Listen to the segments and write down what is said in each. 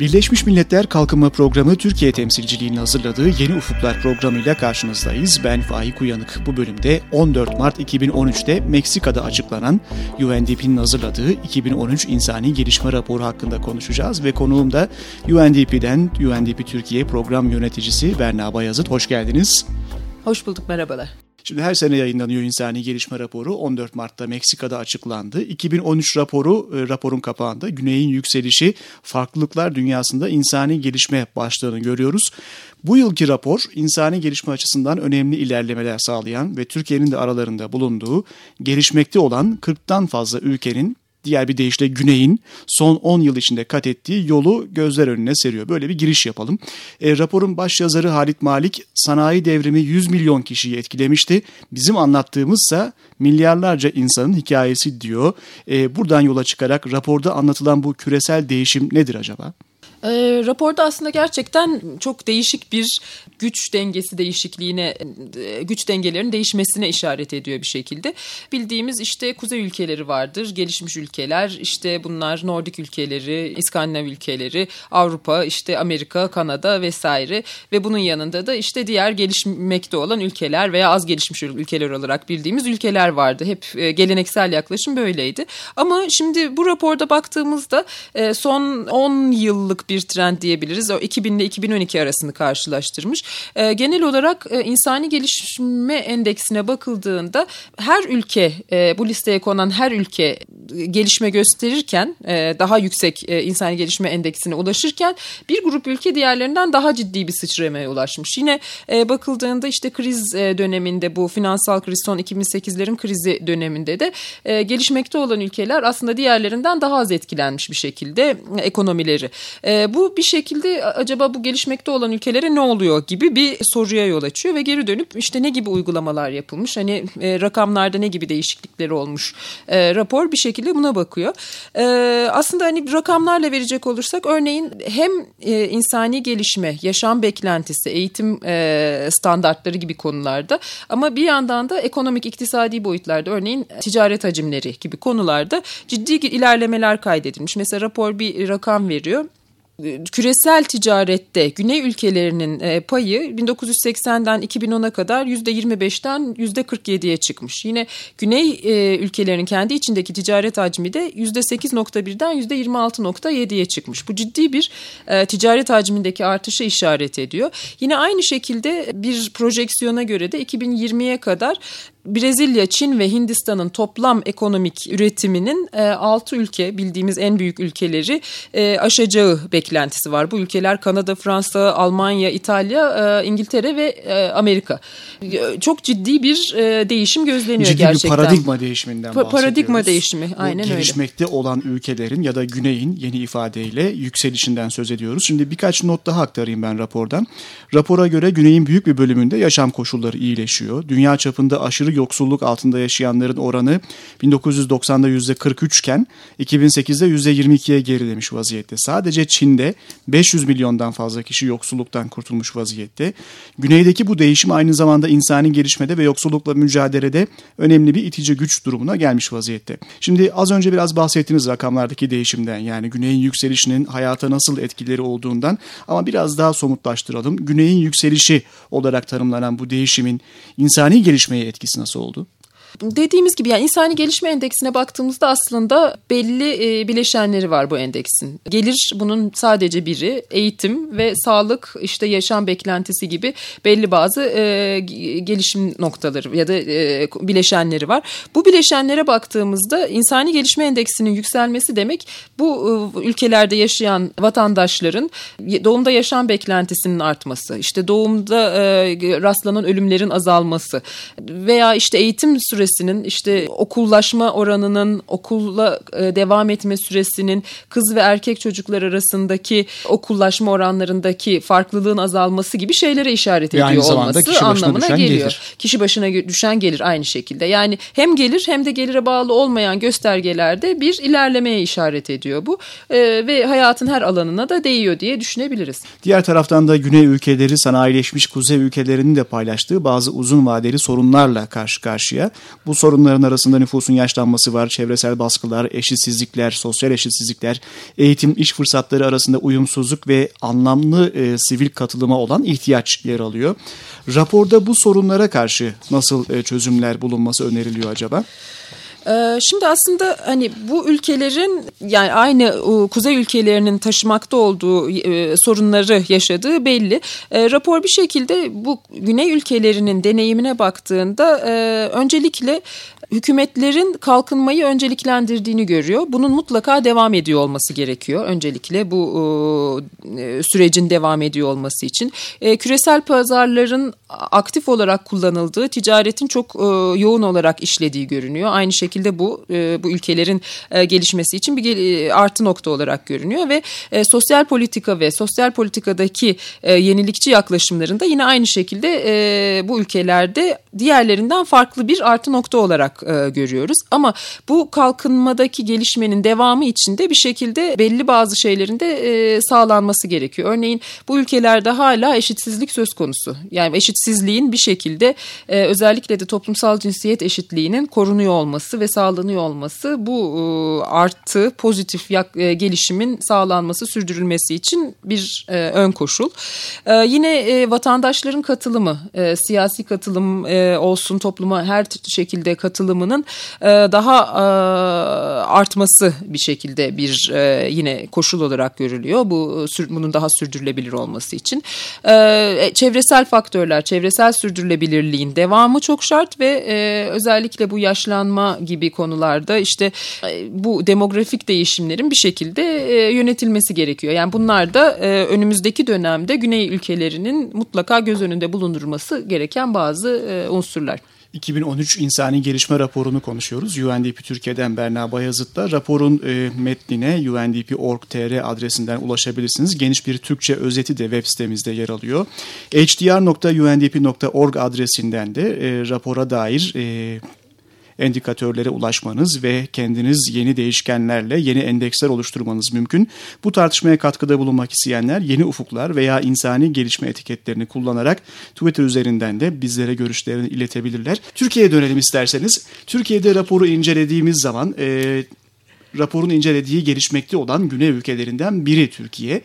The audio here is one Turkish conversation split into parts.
Birleşmiş Milletler Kalkınma Programı Türkiye temsilciliğinin hazırladığı Yeni Ufuklar programıyla karşınızdayız. Ben Faik Uyanık. Bu bölümde 14 Mart 2013'te Meksika'da açıklanan UNDP'nin hazırladığı 2013 İnsani Gelişme Raporu hakkında konuşacağız ve konuğum da UNDP'den UNDP Türkiye Program Yöneticisi Berna Bayazıt. Hoş geldiniz. Hoş bulduk, merhabalar. Şimdi her sene yayınlanıyor İnsani Gelişme Raporu. 14 Mart'ta Meksika'da açıklandı. 2013 raporu, e, raporun kapağında Güney'in yükselişi, farklılıklar dünyasında insani gelişme başlığını görüyoruz. Bu yılki rapor insani gelişme açısından önemli ilerlemeler sağlayan ve Türkiye'nin de aralarında bulunduğu gelişmekte olan 40'tan fazla ülkenin diğer bir deyişle Güney'in son 10 yıl içinde kat ettiği yolu gözler önüne seriyor. Böyle bir giriş yapalım. E, raporun baş yazarı Halit Malik sanayi devrimi 100 milyon kişiyi etkilemişti. Bizim anlattığımızsa milyarlarca insanın hikayesi diyor. E, buradan yola çıkarak raporda anlatılan bu küresel değişim nedir acaba? E, raporda aslında gerçekten çok değişik bir güç dengesi değişikliğine, e, güç dengelerinin değişmesine işaret ediyor bir şekilde. Bildiğimiz işte kuzey ülkeleri vardır, gelişmiş ülkeler, işte bunlar Nordik ülkeleri, İskandinav ülkeleri, Avrupa, işte Amerika, Kanada vesaire ve bunun yanında da işte diğer gelişmekte olan ülkeler veya az gelişmiş ülkeler olarak bildiğimiz ülkeler vardı. Hep e, geleneksel yaklaşım böyleydi. Ama şimdi bu raporda baktığımızda e, son 10 yıllık bir trend diyebiliriz. O 2000 ile 2012 arasını karşılaştırmış. E, genel olarak e, insani gelişme endeksine bakıldığında her ülke e, bu listeye konan her ülke gelişme gösterirken e, daha yüksek e, insani gelişme endeksine ulaşırken bir grup ülke diğerlerinden daha ciddi bir sıçramaya ulaşmış. Yine e, bakıldığında işte kriz e, döneminde bu finansal kriz son 2008'lerin krizi döneminde de e, gelişmekte olan ülkeler aslında diğerlerinden daha az etkilenmiş bir şekilde e, ekonomileri. E, bu bir şekilde acaba bu gelişmekte olan ülkelere ne oluyor gibi bir soruya yol açıyor ve geri dönüp işte ne gibi uygulamalar yapılmış hani e, rakamlarda ne gibi değişiklikleri olmuş e, rapor bir şekilde buna bakıyor. E, aslında hani rakamlarla verecek olursak örneğin hem e, insani gelişme, yaşam beklentisi, eğitim e, standartları gibi konularda ama bir yandan da ekonomik iktisadi boyutlarda örneğin ticaret hacimleri gibi konularda ciddi ilerlemeler kaydedilmiş. Mesela rapor bir rakam veriyor küresel ticarette Güney ülkelerinin e, payı 1980'den 2010'a kadar %25'ten %47'ye çıkmış. Yine Güney e, ülkelerinin kendi içindeki ticaret hacmi de %8.1'den %26.7'ye çıkmış. Bu ciddi bir e, ticaret hacmindeki artışa işaret ediyor. Yine aynı şekilde bir projeksiyona göre de 2020'ye kadar Brezilya, Çin ve Hindistan'ın toplam ekonomik üretiminin e, 6 ülke bildiğimiz en büyük ülkeleri e, aşacağı beklentisi var. Bu ülkeler Kanada, Fransa, Almanya, İtalya, e, İngiltere ve e, Amerika. E, çok ciddi bir e, değişim gözleniyor ciddi gerçekten. Ciddi bir paradigma değişiminden pa Paradigma değişimi aynen öyle. Gelişmekte olan ülkelerin ya da güneyin yeni ifadeyle yükselişinden söz ediyoruz. Şimdi birkaç not daha aktarayım ben rapordan. Rapora göre güneyin büyük bir bölümünde yaşam koşulları iyileşiyor. Dünya çapında aşırı yoksulluk altında yaşayanların oranı 1990'da %43 iken 2008'de %22'ye gerilemiş vaziyette. Sadece Çin'de 500 milyondan fazla kişi yoksulluktan kurtulmuş vaziyette. Güneydeki bu değişim aynı zamanda insani gelişmede ve yoksullukla mücadelede önemli bir itici güç durumuna gelmiş vaziyette. Şimdi az önce biraz bahsettiğiniz rakamlardaki değişimden yani güneyin yükselişinin hayata nasıl etkileri olduğundan ama biraz daha somutlaştıralım. Güneyin yükselişi olarak tanımlanan bu değişimin insani gelişmeye etkisi nasıl oldu? Dediğimiz gibi yani insani gelişme endeksine baktığımızda aslında belli e, bileşenleri var bu endeksin. Gelir bunun sadece biri, eğitim ve sağlık, işte yaşam beklentisi gibi belli bazı e, gelişim noktaları ya da e, bileşenleri var. Bu bileşenlere baktığımızda insani gelişme endeksinin yükselmesi demek bu e, ülkelerde yaşayan vatandaşların doğumda yaşam beklentisinin artması, işte doğumda e, rastlanan ölümlerin azalması veya işte eğitim süresi süresinin işte okullaşma oranının okulla e, devam etme süresinin kız ve erkek çocuklar arasındaki okullaşma oranlarındaki farklılığın azalması gibi şeylere işaret ediyor olması kişi anlamına geliyor. Gelir. Kişi başına düşen gelir aynı şekilde. Yani hem gelir hem de gelire bağlı olmayan göstergelerde bir ilerlemeye işaret ediyor bu e, ve hayatın her alanına da değiyor diye düşünebiliriz. Diğer taraftan da Güney ülkeleri sanayileşmiş kuzey ülkelerinin de paylaştığı bazı uzun vadeli sorunlarla karşı karşıya. Bu sorunların arasında nüfusun yaşlanması var, çevresel baskılar, eşitsizlikler, sosyal eşitsizlikler, eğitim, iş fırsatları arasında uyumsuzluk ve anlamlı e, sivil katılıma olan ihtiyaç yer alıyor. Raporda bu sorunlara karşı nasıl e, çözümler bulunması öneriliyor acaba? Ee, şimdi aslında hani bu ülkelerin yani aynı kuzey ülkelerinin taşımakta olduğu e, sorunları yaşadığı belli. Ee, rapor bir şekilde bu güney ülkelerinin deneyimine baktığında e, öncelikle hükümetlerin kalkınmayı önceliklendirdiğini görüyor. Bunun mutlaka devam ediyor olması gerekiyor. Öncelikle bu e, sürecin devam ediyor olması için. E, küresel pazarların aktif olarak kullanıldığı, ticaretin çok e, yoğun olarak işlediği görünüyor. Aynı şekilde bu e, bu ülkelerin e, gelişmesi için bir e, artı nokta olarak görünüyor ve e, sosyal politika ve sosyal politikadaki e, yenilikçi yaklaşımlarında yine aynı şekilde e, bu ülkelerde diğerlerinden farklı bir artı nokta olarak e, görüyoruz. Ama bu kalkınmadaki gelişmenin devamı içinde bir şekilde belli bazı şeylerin de e, sağlanması gerekiyor. Örneğin bu ülkelerde hala eşitsizlik söz konusu. Yani eşitsizliğin bir şekilde e, özellikle de toplumsal cinsiyet eşitliğinin korunuyor olması ve sağlanıyor olması bu e, artı pozitif yak, e, gelişimin sağlanması sürdürülmesi için bir e, ön koşul. E, yine e, vatandaşların katılımı, e, siyasi katılım e, olsun topluma her şekilde katılım katılımının e, daha e, artması bir şekilde bir e, yine koşul olarak görülüyor. Bu bunun daha sürdürülebilir olması için. Çevresel faktörler, çevresel sürdürülebilirliğin devamı çok şart ve özellikle bu yaşlanma gibi konularda işte bu demografik değişimlerin bir şekilde yönetilmesi gerekiyor. Yani bunlar da önümüzdeki dönemde Güney ülkelerinin mutlaka göz önünde bulundurması gereken bazı unsurlar. 2013 İnsani Gelişme Raporu'nu konuşuyoruz. UNDP Türkiye'den Berna Bayazıt'ta. Raporun e, metnine undp.org.tr adresinden ulaşabilirsiniz. Geniş bir Türkçe özeti de web sitemizde yer alıyor. hdr.undp.org adresinden de e, rapora dair e, endikatörlere ulaşmanız ve kendiniz yeni değişkenlerle yeni endeksler oluşturmanız mümkün. Bu tartışmaya katkıda bulunmak isteyenler yeni ufuklar veya insani gelişme etiketlerini kullanarak Twitter üzerinden de bizlere görüşlerini iletebilirler. Türkiye'ye dönelim isterseniz. Türkiye'de raporu incelediğimiz zaman e, raporun incelediği gelişmekte olan güney ülkelerinden biri Türkiye.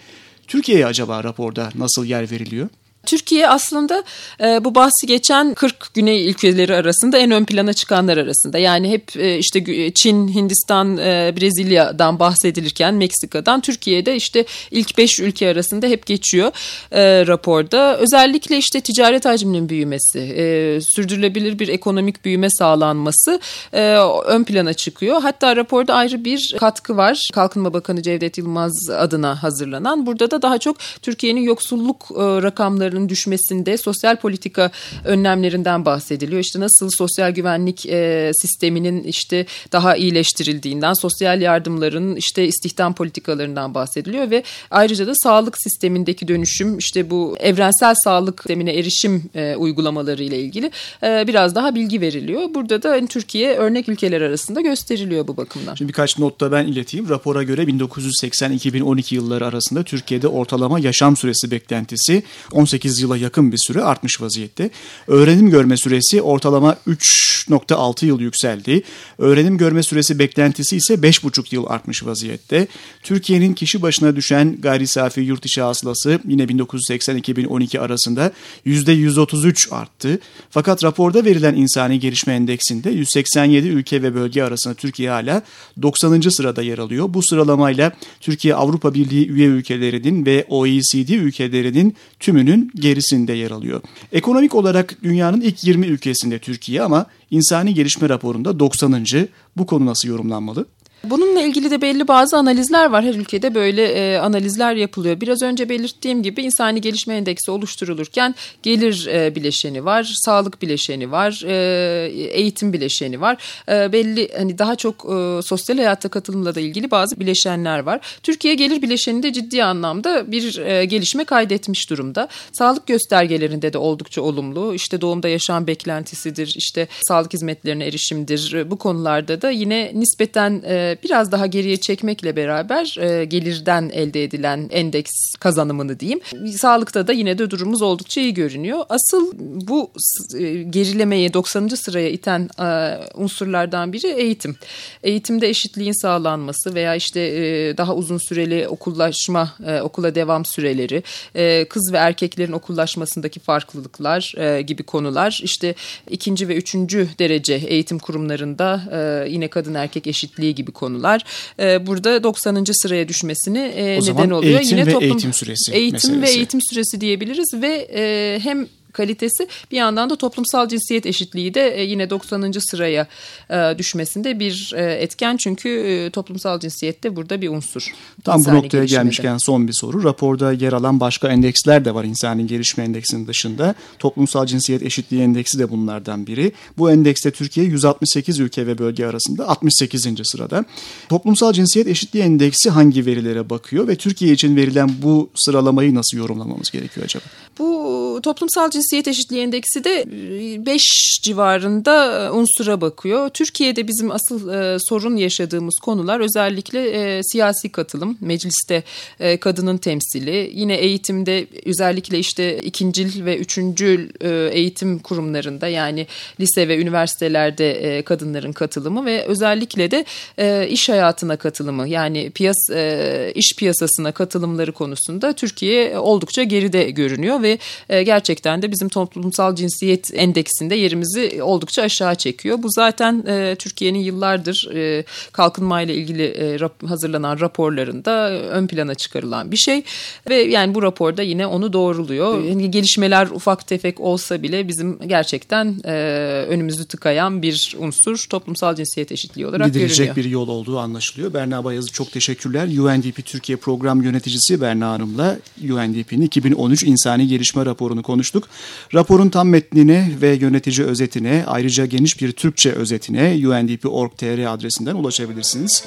Türkiye'ye acaba raporda nasıl yer veriliyor? Türkiye aslında e, bu bahsi geçen 40 güney ülkeleri arasında en ön plana çıkanlar arasında. Yani hep e, işte Çin, Hindistan, e, Brezilya'dan bahsedilirken Meksika'dan Türkiye'de işte ilk 5 ülke arasında hep geçiyor e, raporda. Özellikle işte ticaret hacminin büyümesi, e, sürdürülebilir bir ekonomik büyüme sağlanması e, ön plana çıkıyor. Hatta raporda ayrı bir katkı var. Kalkınma Bakanı Cevdet Yılmaz adına hazırlanan. Burada da daha çok Türkiye'nin yoksulluk e, rakamları oranlarının düşmesinde sosyal politika önlemlerinden bahsediliyor. İşte nasıl sosyal güvenlik e, sisteminin işte daha iyileştirildiğinden, sosyal yardımların işte istihdam politikalarından bahsediliyor ve ayrıca da sağlık sistemindeki dönüşüm işte bu evrensel sağlık sistemine erişim e, uygulamaları ile ilgili e, biraz daha bilgi veriliyor. Burada da hani, Türkiye örnek ülkeler arasında gösteriliyor bu bakımdan. Şimdi birkaç not da ben ileteyim. Rapora göre 1980-2012 yılları arasında Türkiye'de ortalama yaşam süresi beklentisi 18 18 yıla yakın bir süre artmış vaziyette. Öğrenim görme süresi ortalama 3.6 yıl yükseldi. Öğrenim görme süresi beklentisi ise 5.5 yıl artmış vaziyette. Türkiye'nin kişi başına düşen gayri safi yurt içi hasılası yine 1980-2012 arasında %133 arttı. Fakat raporda verilen insani gelişme endeksinde 187 ülke ve bölge arasında Türkiye hala 90. sırada yer alıyor. Bu sıralamayla Türkiye Avrupa Birliği üye ülkelerinin ve OECD ülkelerinin tümünün gerisinde yer alıyor. Ekonomik olarak dünyanın ilk 20 ülkesinde Türkiye ama insani gelişme raporunda 90. Bu konu nasıl yorumlanmalı? Bununla ilgili de belli bazı analizler var. Her ülkede böyle e, analizler yapılıyor. Biraz önce belirttiğim gibi insani gelişme endeksi oluşturulurken gelir e, bileşeni var, sağlık bileşeni var, e, eğitim bileşeni var. E, belli hani daha çok e, sosyal hayatta katılımla da ilgili bazı bileşenler var. Türkiye gelir bileşeninde ciddi anlamda bir e, gelişme kaydetmiş durumda. Sağlık göstergelerinde de oldukça olumlu. İşte doğumda yaşam beklentisidir, işte sağlık hizmetlerine erişimdir. Bu konularda da yine nispeten e, biraz daha geriye çekmekle beraber e, gelirden elde edilen endeks kazanımını diyeyim. Sağlıkta da yine de durumumuz oldukça iyi görünüyor. Asıl bu e, gerilemeye 90. sıraya iten e, unsurlardan biri eğitim. Eğitimde eşitliğin sağlanması veya işte daha uzun süreli okullaşma, okula devam süreleri, kız ve erkeklerin okullaşmasındaki farklılıklar gibi konular. İşte ikinci ve üçüncü derece eğitim kurumlarında yine kadın erkek eşitliği gibi konular. E, burada 90. sıraya düşmesini e, o neden oluyor. Eğitim yine ve toplum, eğitim süresi Eğitim meselesi. ve eğitim süresi diyebiliriz ve e, hem kalitesi bir yandan da toplumsal cinsiyet eşitliği de e, yine 90. sıraya e, düşmesinde bir e, etken çünkü toplumsal cinsiyet de burada bir unsur. Tam bu noktaya gelmişken son bir soru. Raporda yer alan başka endeksler de var insani gelişme endeksinin dışında. Toplumsal cinsiyet eşitliği endeksi de bunlardan biri. Bu endekste Türkiye 168 ülke ve bölge arasında 68. sırada. Toplumsal cinsiyet eşitliği endeksi hangi verilere bakıyor ve Türkiye için verilen bu sıralamayı nasıl yorumlamamız gerekiyor acaba? Bu toplumsal cinsiyet eşitliği endeksi de 5 e, civarında e, unsura bakıyor. Türkiye'de bizim asıl e, sorun yaşadığımız konular özellikle e, siyasi katılım, mecliste e, kadının temsili, yine eğitimde özellikle işte ikincil ve üçüncül e, eğitim kurumlarında yani lise ve üniversitelerde e, kadınların katılımı ve özellikle de e, iş hayatına katılımı yani piyas e, iş piyasasına katılımları konusunda Türkiye oldukça geride görünüyor ve e, gerçekten de bizim toplumsal cinsiyet endeksinde yerimizi oldukça aşağı çekiyor. Bu zaten e, Türkiye'nin yıllardır e, kalkınmayla ilgili e, hazırlanan raporlarında ön plana çıkarılan bir şey ve yani bu raporda yine onu doğruluyor. Yani gelişmeler ufak tefek olsa bile bizim gerçekten önümüzü tıkayan bir unsur toplumsal cinsiyet eşitliği olarak Gidilecek görünüyor. bir yol olduğu anlaşılıyor. Berna Bayazı çok teşekkürler. UNDP Türkiye Program Yöneticisi Berna Hanım'la UNDP'nin 2013 İnsani Gelişme raporunu konuştuk. Raporun tam metnine ve yönetici özetine ayrıca geniş bir Türkçe özetine undp.org.tr adresinden ulaşabilirsiniz.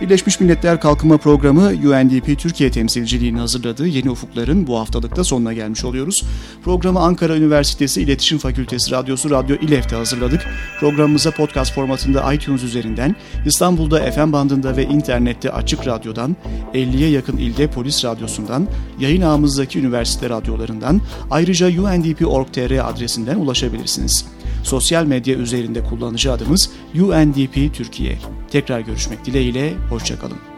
Birleşmiş Milletler Kalkınma Programı UNDP Türkiye temsilciliğini hazırladığı Yeni Ufukların bu haftalıkta sonuna gelmiş oluyoruz. Programı Ankara Üniversitesi İletişim Fakültesi Radyosu Radyo İLEF'te hazırladık. Programımıza podcast formatında iTunes üzerinden, İstanbul'da FM bandında ve internette Açık Radyo'dan, 50'ye yakın ilde Polis Radyosu'ndan, yayın ağımızdaki üniversite radyolarından, ayrıca UNDP.org UNDP.org.tr adresinden ulaşabilirsiniz. Sosyal medya üzerinde kullanıcı adımız UNDP Türkiye. Tekrar görüşmek dileğiyle, hoşçakalın.